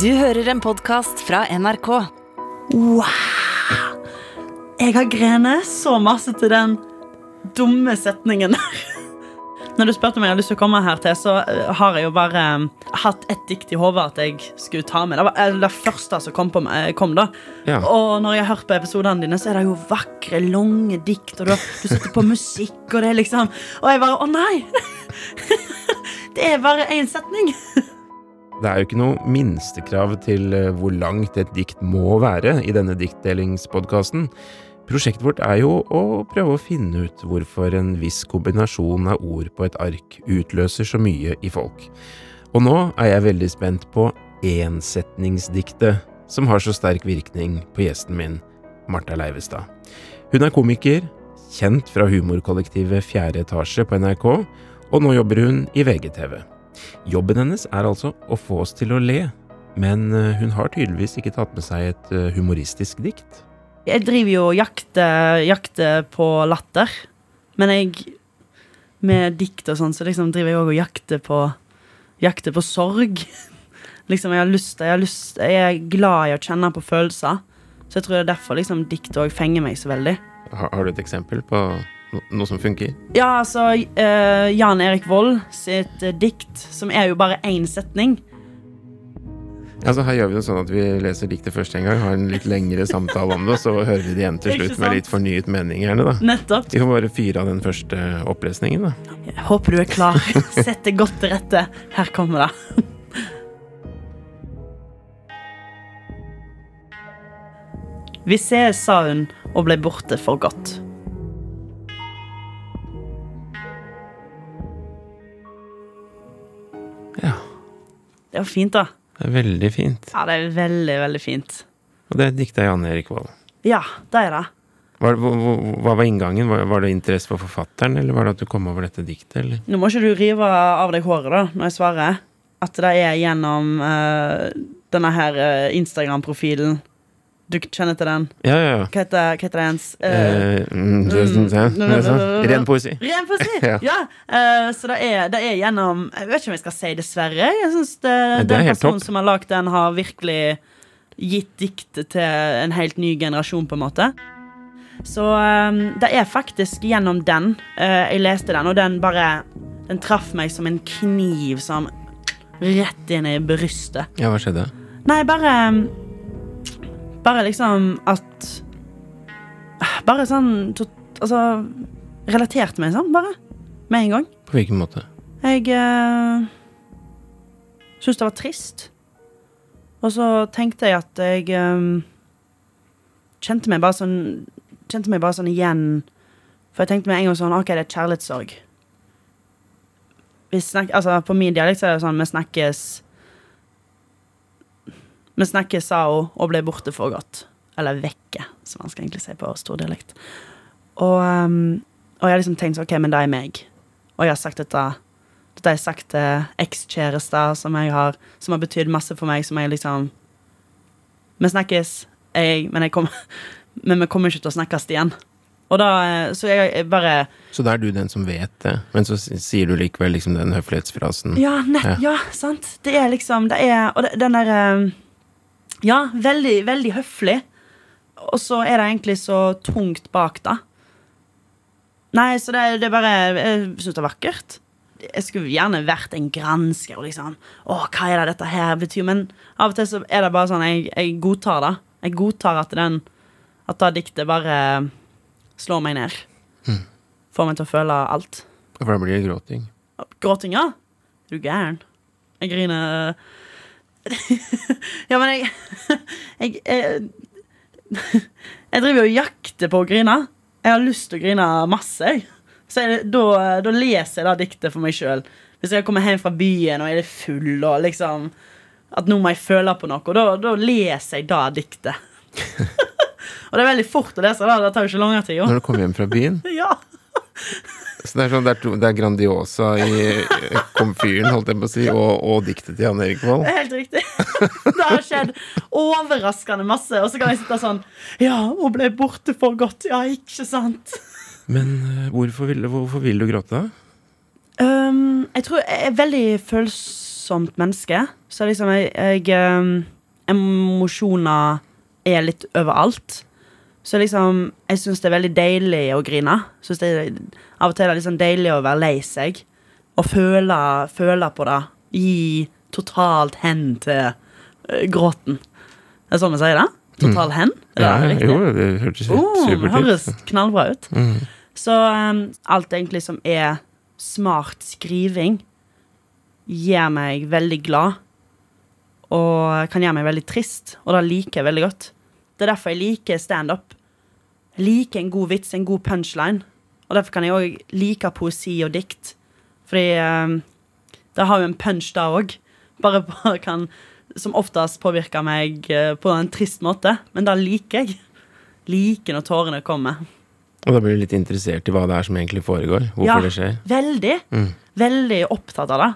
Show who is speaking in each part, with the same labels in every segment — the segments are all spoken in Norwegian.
Speaker 1: Du hører en podkast fra NRK.
Speaker 2: Wow! Jeg har grenet så masse til den dumme setningen der. Når du spurte om jeg hadde lyst til å komme her til, så eh, har jeg jo bare eh, hatt ett dikt i hodet at jeg skulle ta med. Det var eh, det første som kom, på, meg- kom da.
Speaker 3: Ja.
Speaker 2: Og når jeg har hørt på episodene dine, så er det jo vakre, lange dikt, og du, du setter på musikk, og det er liksom Og jeg bare Å, nei! Det er bare én setning.
Speaker 3: Det er jo ikke noe minstekrav til eh, hvor langt et dikt må være i denne diktdelingspodkasten. Prosjektet vårt er jo å prøve å finne ut hvorfor en viss kombinasjon av ord på et ark utløser så mye i folk. Og nå er jeg veldig spent på ensetningsdiktet som har så sterk virkning på gjesten min, Marta Leivestad. Hun er komiker, kjent fra humorkollektivet Fjerde etasje på NRK, og nå jobber hun i VGTV. Jobben hennes er altså å få oss til å le, men eh, hun har tydeligvis ikke tatt med seg et eh, humoristisk dikt.
Speaker 2: Jeg driver jo og jakter, jakter på latter. Men jeg Med dikt og sånn, så liksom driver jeg òg og jakter på Jakter på sorg. liksom, jeg har lyst Jeg har lyst Jeg er glad i å kjenne på følelser. Så jeg tror det er derfor liksom dikt òg fenger meg så veldig.
Speaker 3: Har, har du et eksempel på no noe som funker?
Speaker 2: Ja, altså uh, Jan Erik Vold sitt uh, dikt, som er jo bare én setning.
Speaker 3: Altså Her gjør vi det sånn at vi leser diktet først en gang, har en litt lengre samtale om det, og så hører vi det igjen til slutt med litt fornyet mening, gjerne. da.
Speaker 2: Nettopp.
Speaker 3: Vi får bare fyre av den første opplesningen, da.
Speaker 2: Jeg håper du er klar. Sett det godt til rette. Her kommer det. Vi ses, sa hun og ble borte for godt. Det var fint, da.
Speaker 3: det er veldig fint.
Speaker 2: Ja, det er veldig, veldig fint.
Speaker 3: Og det er dikta av Jan Erik Vold.
Speaker 2: Ja, det er det.
Speaker 3: Hva, hva, hva hva var inngangen? Var, var det interesse for forfatteren, eller var det at du kom over dette diktet, eller?
Speaker 2: Nå må ikke du rive av deg håret da, når jeg svarer. At det er gjennom uh, denne her eh, Instagram-profilen. Du kjenner til den?
Speaker 3: Ja, ja, ja.
Speaker 2: Hva heter, hva heter det ens? Eh,
Speaker 3: Eh, mm, det, det, det, det, ren poesi.
Speaker 2: Ren poesi!
Speaker 3: Ja.
Speaker 2: eh, så det er, det er gjennom Jeg vet ikke om jeg skal si dessverre. Jeg
Speaker 3: er
Speaker 2: Den personen som har lagd den, har virkelig gitt diktet til en helt ny generasjon, på en måte. Så um, det er faktisk gjennom den uh, jeg leste den, og den bare Den traff meg som en kniv som rett inn i brystet.
Speaker 3: Ja, hva skjedde?
Speaker 2: Nei, bare Bare liksom at Bare sånn tot, Altså Relatert meg sånn, bare. Med en gang.
Speaker 3: På hvilken måte?
Speaker 2: Jeg uh, syntes det var trist. Og så tenkte jeg at jeg eh, kjente meg bare sånn Kjente meg bare sånn igjen. For jeg tenkte med en gang sånn OK, det er kjærlighetssorg. Vi snak, altså, på min dialekt så er det sånn vi snakkes Vi snakkes, sa hun, og ble borte for godt. Eller vekke, som man skal egentlig si på stordialekt. Og, um, og jeg har liksom tenkt OK, men det er meg. Og jeg har sagt dette Dette har jeg sagt til ekskjærester som, jeg har- som har betydd masse for meg, som jeg liksom Vi snakkes, jeg, men, jeg kom, men vi kommer ikke til å snakkes igjen. Og da eh, Så jeg, jeg bare
Speaker 3: Så da er du den som vet det, men så sier du likevel liksom den høflighetsfrasen.
Speaker 2: Ja, nett,
Speaker 3: Ja.
Speaker 2: ja. sant. Det er liksom Det er Og det, den derre Ja, veldig, veldig høflig. Og så er det egentlig så tungt bak, da. Nei, så det, det bare Jeg syns det er vakkert. Jeg skulle gjerne vært en gransker og liksom Å, hva er det dette her betyr? Men av og til så er det bare sånn Jeg, jeg godtar det. Jeg godtar at den At det diktet bare slår meg ned. Får meg til å føle alt.
Speaker 3: For da blir det gråting.
Speaker 2: Gråting, ja? Er du gæren? Jeg griner Ja, men jeg Jeg, jeg, jeg driver og jakter på å grine. Jeg har lyst til å grine masse. jeg. Så jeg, da, da leser jeg det diktet for meg sjøl. Hvis jeg kommer hjem fra byen og er litt full og liksom At nå må jeg føle på noe. Og da, da leser jeg det diktet. og det er veldig fort å lese da. Det tar jo ikke lang tid.
Speaker 3: Når du kommer hjem fra byen.
Speaker 2: Ja.
Speaker 3: Så det er sånn, det er, to, det er Grandiosa i komfyren, holdt jeg på å si, og, og diktet til Jan Erik Vold.
Speaker 2: Helt riktig. Det har skjedd overraskende masse. Og så kan jeg sitte sånn Ja, hun ble borte for godt. Ja, ikke sant?
Speaker 3: Men eh, hvorfor vil, hvorfor vil du gråte.
Speaker 2: Um, jeg tror jeg er veldig følsomt menneske. Så liksom jeg, jeg um, Emosjoner er litt overalt. Så liksom Jeg syns det er veldig deilig å grine. Synes det er, av og til er det liksom deilig å være lei seg. Og føle, føle på det. Gi totalt hen til uh, gråten. Er sånn vi sier det? Total hen? Det
Speaker 3: Ja,
Speaker 2: det
Speaker 3: jo, det hørtes
Speaker 2: Oh,
Speaker 3: supert
Speaker 2: høres knallbra ut.
Speaker 3: Mm.
Speaker 2: Så um, alt egentlig som er smart skriving, gjør meg veldig glad. Og kan gjøre meg veldig trist, og det liker jeg veldig godt. Det er derfor jeg liker standup. Liker en god vits, en god punchline. Og derfor kan jeg òg like poesi og dikt. Fordi um, det har jo en punch, da òg. Bare på- kan som oftest påvirker meg uh, på en trist måte. Men det liker jeg. Liker når tårene kommer.
Speaker 3: Og da blir du litt interessert i hva det er som egentlig foregår. Hvorfor
Speaker 2: Ja.
Speaker 3: det skjer.
Speaker 2: Veldig.
Speaker 3: Mm.
Speaker 2: Veldig opptatt av det.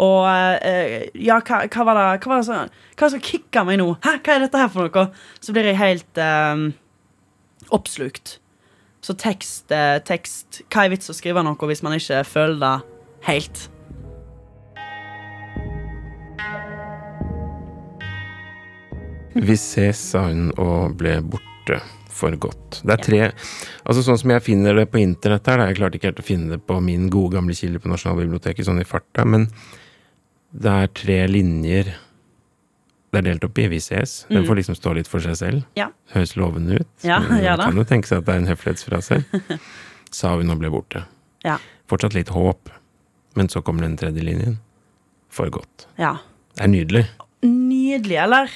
Speaker 2: Og eh, ja, hva, hva var det Hva var det som, hva som kicka meg nå? Hæ, hva er dette her for noe? Så blir jeg helt eh, oppslukt. Så tekst, eh, tekst Hva er vits å skrive noe hvis man ikke føler det helt?
Speaker 3: Vi ses, sa hun og ble borte for godt. Det er tre Altså Sånn som jeg finner det på internett her, da, jeg klarte ikke helt å finne det på min gode gamle kilde på Nasjonalbiblioteket sånn i farta, men det er tre linjer det er delt opp i. Vi ses. Den
Speaker 2: Mm.
Speaker 3: får liksom stå litt for seg selv.
Speaker 2: Ja.
Speaker 3: Høres lovende ut.
Speaker 2: Ja, ja da.
Speaker 3: kan jo tenke seg at det er en høflighetsfrase. Sa hun og ble borte.
Speaker 2: Ja.
Speaker 3: Fortsatt litt håp, men så kommer den tredje linjen. For godt.
Speaker 2: Ja.
Speaker 3: Det er nydelig.
Speaker 2: Nydelig, eller?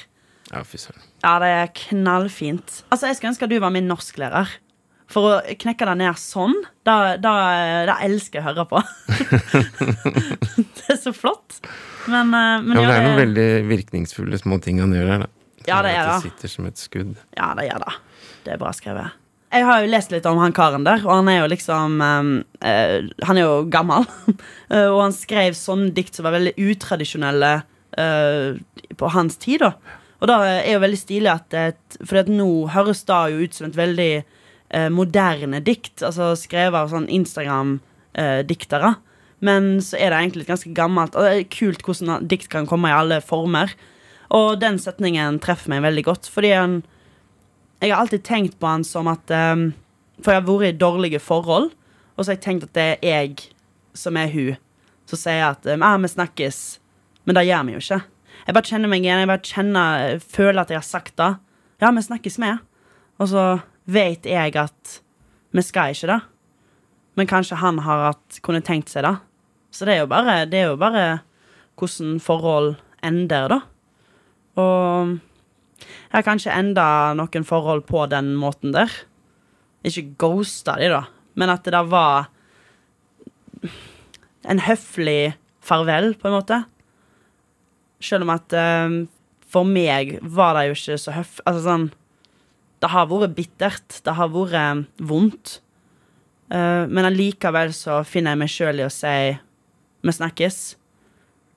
Speaker 3: Ja, fy søren.
Speaker 2: Ja, det er knallfint. Altså, Jeg skulle ønske at du var min norsklærer. For å knekke det ned sånn, da, da, da elsker jeg å høre på. det er så flott. Men, eh, men
Speaker 3: Ja, men det er noen veldig virkningsfulle små ting han gjør her, da.
Speaker 2: Ja, det
Speaker 3: Sånn
Speaker 2: er
Speaker 3: at
Speaker 2: det.
Speaker 3: Det sitter som et skudd.
Speaker 2: ja, det gjør det. Det er bra skrevet. Jeg har jo lest litt om han karen der, og han er jo liksom eh, Han er jo gammel. Eh, og han skrev sånne dikt som var veldig utradisjonelle uh, på hans tid, da. Og da er jo veldig stilig at For nå høres det jo ut som et veldig eh, moderne dikt, altså skrevet av sånn Instagram-diktere. Men så er det egentlig et ganske gammelt. Og det er kult hvordan dikt kan komme i alle former. Og den setningen treffer meg veldig godt, fordi han Jeg har alltid tenkt på han som at um, For jeg har vært i dårlige forhold, og så har jeg tenkt at det er jeg som er hun som sier at um, vi snakkes. Men det gjør vi jo ikke. Jeg bare kjenner meg igjen. Jeg bare kjenner, føler at jeg har sagt det. Ja, vi snakkes med. Og så vet jeg at vi skal ikke det. Men kanskje han har hatt, kunne tenkt seg det. Så det er jo bare, det er jo bare hvordan forhold ender, da. Og jeg har kanskje enda noen forhold på den måten der. Ikke ghosta de, da, men at det da var en høflig farvel, på en måte. Selv om at um, for meg var det jo ikke så høf... Altså sånn Det har vært bittert. Det har vært eh, vondt. Eh, men allikevel så finner jeg meg sjøl i å si 'vi snakkes'.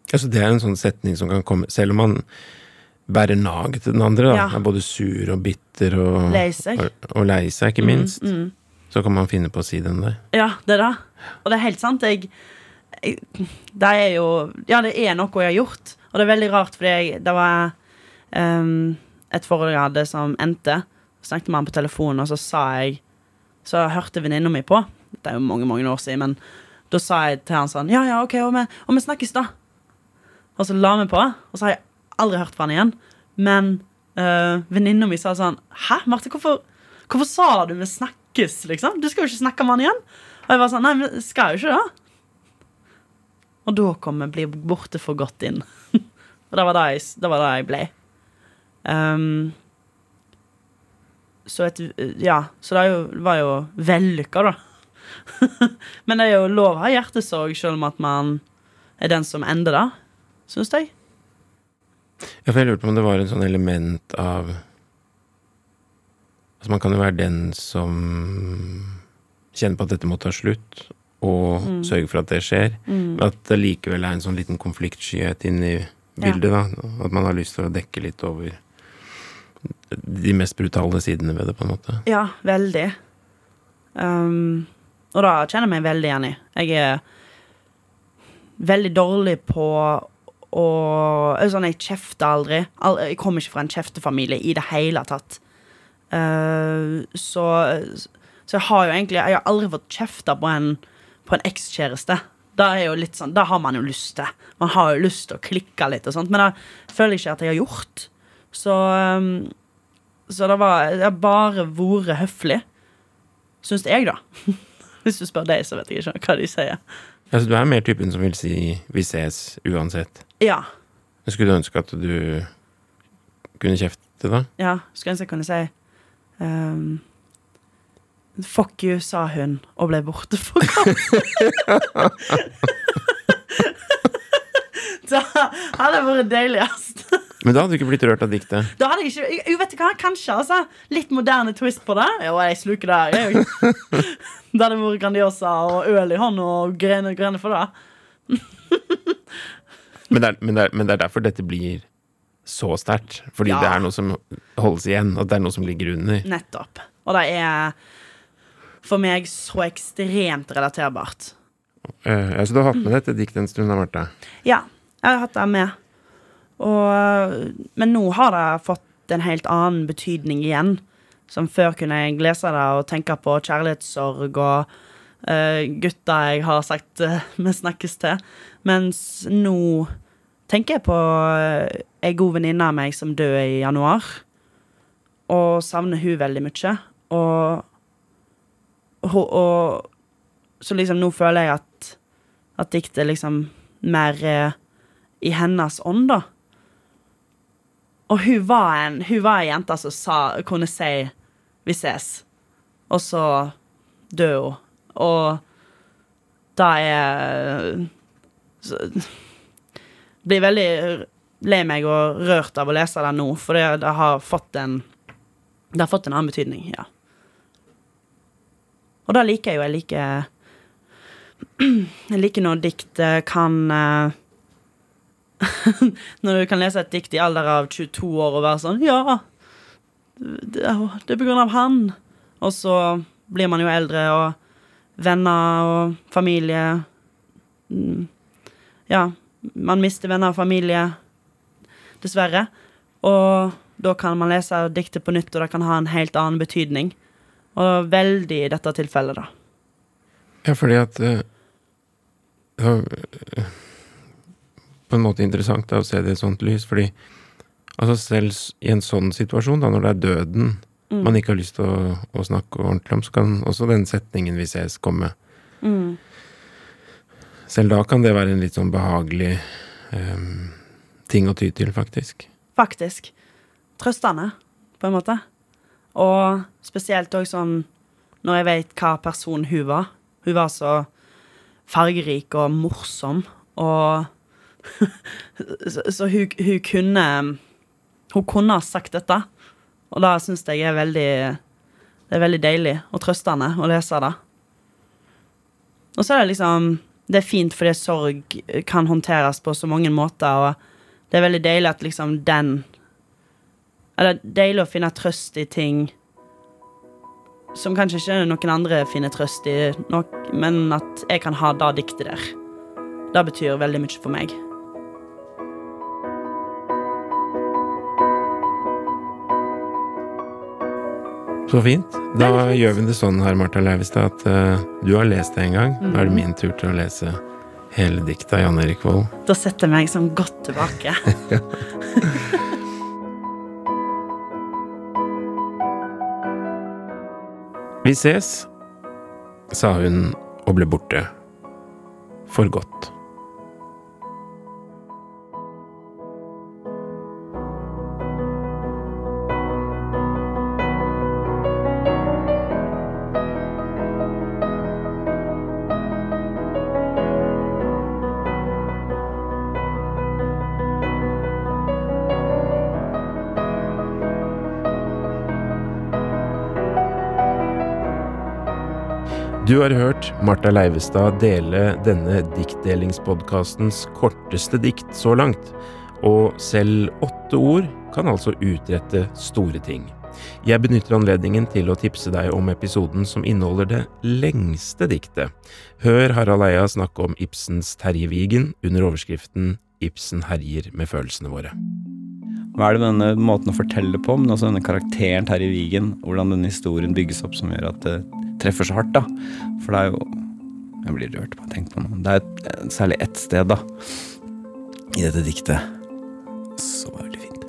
Speaker 3: Altså, det er en sånn setning som kan komme Selv om man bærer nag til den andre, da.
Speaker 2: Ja.
Speaker 3: Er både sur og bitter og
Speaker 2: Lei seg.
Speaker 3: Og, og lei seg, ikke minst.
Speaker 2: Mm, mm.
Speaker 3: Så kan man finne på å si den der.
Speaker 2: Ja, det er det. Og det er helt sant. Jeg, jeg Det er jo Ja, det er noe jeg har gjort. Og det er veldig rart, fordi jeg, det var um, et forhold jeg hadde som endte. Snakket med han på telefonen, og så sa jeg Så hørte venninna mi på. Det er jo mange mange år siden, men da sa jeg til han sånn Ja, ja, OK, og vi, og vi snakkes, da. Og så la vi på, og så har jeg aldri hørt fra han igjen. Men uh, venninna mi sa sånn Hæ, Marte, hvorfor, hvorfor sa du vi snakkes, liksom? Du skal jo ikke snakke med han igjen. Og jeg var sånn Nei, vi skal jo ikke det. Og da kom jeg bli borte for godt inn. og det var da jeg, jeg ble. Ehm, så et Ja, så det jo, var jo vellykka, da. Men det er jo lov å ha hjertesorg selv om at man er den som ender det, syns jeg.
Speaker 3: Ja, for jeg lurte på om det var en sånn element av Altså, man kan jo være den som kjenner på at dette må ta slutt, og
Speaker 2: Mm.
Speaker 3: sørge for at det skjer. Men at det likevel er en sånn liten konfliktskyhet inn i bildet, da. At man har lyst til å dekke litt over de mest brutale sidene ved det, på en måte.
Speaker 2: Ja, veldig. Um, og da kjenner jeg meg veldig igjen i. Jeg er veldig dårlig på og sånn, Jeg kjefter aldri. Jeg kommer ikke fra en kjeftefamilie i det hele tatt. Uh, så, så jeg har jo egentlig Jeg har aldri fått kjefta på en, på en ekskjæreste. Da er jo litt sånn, da har man jo lyst til. Man har jo lyst til å klikke litt, og sånt men det føler jeg ikke at jeg har gjort. Så, um, så det, var, det har bare vært høflig. Syns jeg, da. Hvis du spør deg, så vet jeg ikke hva de sier.
Speaker 3: Altså, du er mer typen som vil si 'vi ses uansett'.
Speaker 2: Ja.
Speaker 3: Jeg Skulle du ønske at du kunne kjefte, da?
Speaker 2: ja skulle ønske jeg kunne si um, Fuck you, sa hun, og ble borte for godt. det hadde vært deiligst.
Speaker 3: Men da hadde du ikke blitt rørt av diktet.
Speaker 2: Da hadde jeg ikke Jo, vet du hva, kanskje, altså. Litt moderne twist på det. Jo, jeg sluker det. Jeg, det hadde vært Grandiosa og øl i hånd og grene, grene for det.
Speaker 3: Men det, er, men, det er, men det er derfor dette blir så sterkt. Fordi
Speaker 2: Ja.
Speaker 3: det er noe som holdes igjen, og det er noe som ligger under.
Speaker 2: Nettopp. Og det er for meg så ekstremt relaterbart.
Speaker 3: Uh, så så du har hatt med dette diktet en stund, da, Marte?
Speaker 2: Ja, jeg har hatt det med. Og, men nå har det fått en helt annen betydning igjen. Som før kunne jeg lese det og tenke på kjærlighetssorg og uh, gutta jeg har sagt uh, vi snakkes til. Mens nå tenker jeg på uh, ei god venninne av meg som døde i januar. Og savner hun veldig mye. Og, og, og Så liksom nå føler jeg at, at diktet liksom mer er i hennes ånd, da. Og hun var en Hun var en jente som sa, kunne si 'vi ses', og så døde hun. Og da er så, Blir veldig lei meg og rørt av å lese det nå, for det, det har fått en Det har fått en annen betydning, ja. Og da liker jeg jo Jeg liker Jeg liker når dikt eh, kan eh, Når du kan lese et dikt i alder av 22 år og være sånn Ja, det er, på grunn av han. Og så blir man jo eldre, og venner og familie mm, Ja, man mister venner og familie, dessverre. Og da kan man lese diktet på nytt, og det kan ha en helt annen betydning. Og veldig i dette tilfellet, da.
Speaker 3: Ja, fordi at uh, eh, På en måte interessant da, å se det i et sånt lys, fordi altså selv i en sånn situasjon, da, når det er døden
Speaker 2: Mm.
Speaker 3: man ikke har lyst til å, å snakke ordentlig om, så kan også den setningen 'vi ses' komme.
Speaker 2: Mm.
Speaker 3: Selv da kan det være en litt sånn behagelig um, ting å ty til, faktisk.
Speaker 2: Faktisk. Trøstende, på en måte. Og spesielt òg sånn når jeg vet hva person hun var. Hun var så fargerik og morsom, og Så, så hun, hun kunne Hun kunne ha sagt dette, og da syns jeg er veldig Det er veldig deilig og trøstende å lese det. Og så er det liksom Det er fint fordi sorg kan håndteres på så mange måter, og det er veldig deilig at liksom den Eller deilig å finne trøst i ting som kanskje ikke noen andre finner trøst i, nok, men at jeg kan ha det diktet der. Det betyr veldig mye for meg.
Speaker 3: Så fint. Da gjør vi det sånn her, Martha Leivestad, at uh, du har lest det en gang. Da er det min tur til å lese hele diktet av Jan Erik Vold.
Speaker 2: Da setter jeg meg sånn godt tilbake.
Speaker 3: Vi ses, sa hun og ble borte. For godt. Du har hørt Martha Leivestad dele denne diktdelingspodkastens korteste dikt så langt, og selv åtte ord kan altså utrette store ting. Jeg benytter anledningen til å tipse deg om episoden som inneholder det lengste diktet. Hør Harald Eia snakke om Ibsens Terje Vigen under overskriften Ibsen herjer med følelsene våre.
Speaker 4: Hva er det med denne måten å fortelle på, men også denne karakteren Terje Vigen, hvordan denne historien bygges opp som gjør at det treffer så hardt, da. For det er jo Jeg blir rørt å tenke på noe. Det er et, særlig ett sted, da, i dette diktet, så veldig fint.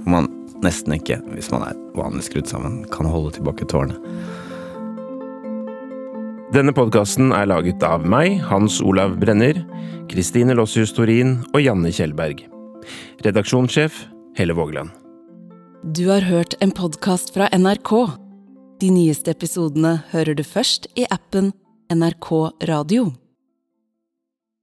Speaker 4: Hvor man nesten ikke, hvis man er vanlig skrudd sammen, kan holde tilbake tårene.
Speaker 3: Denne podkasten er laget av meg, Hans Olav Brenner, Kristine Lossius Torin og Janne Kjellberg. Redaksjonssjef Helle Vågeland.
Speaker 1: Du har hørt en podkast fra NRK. De nyeste episodene hører du først i appen NRK Radio.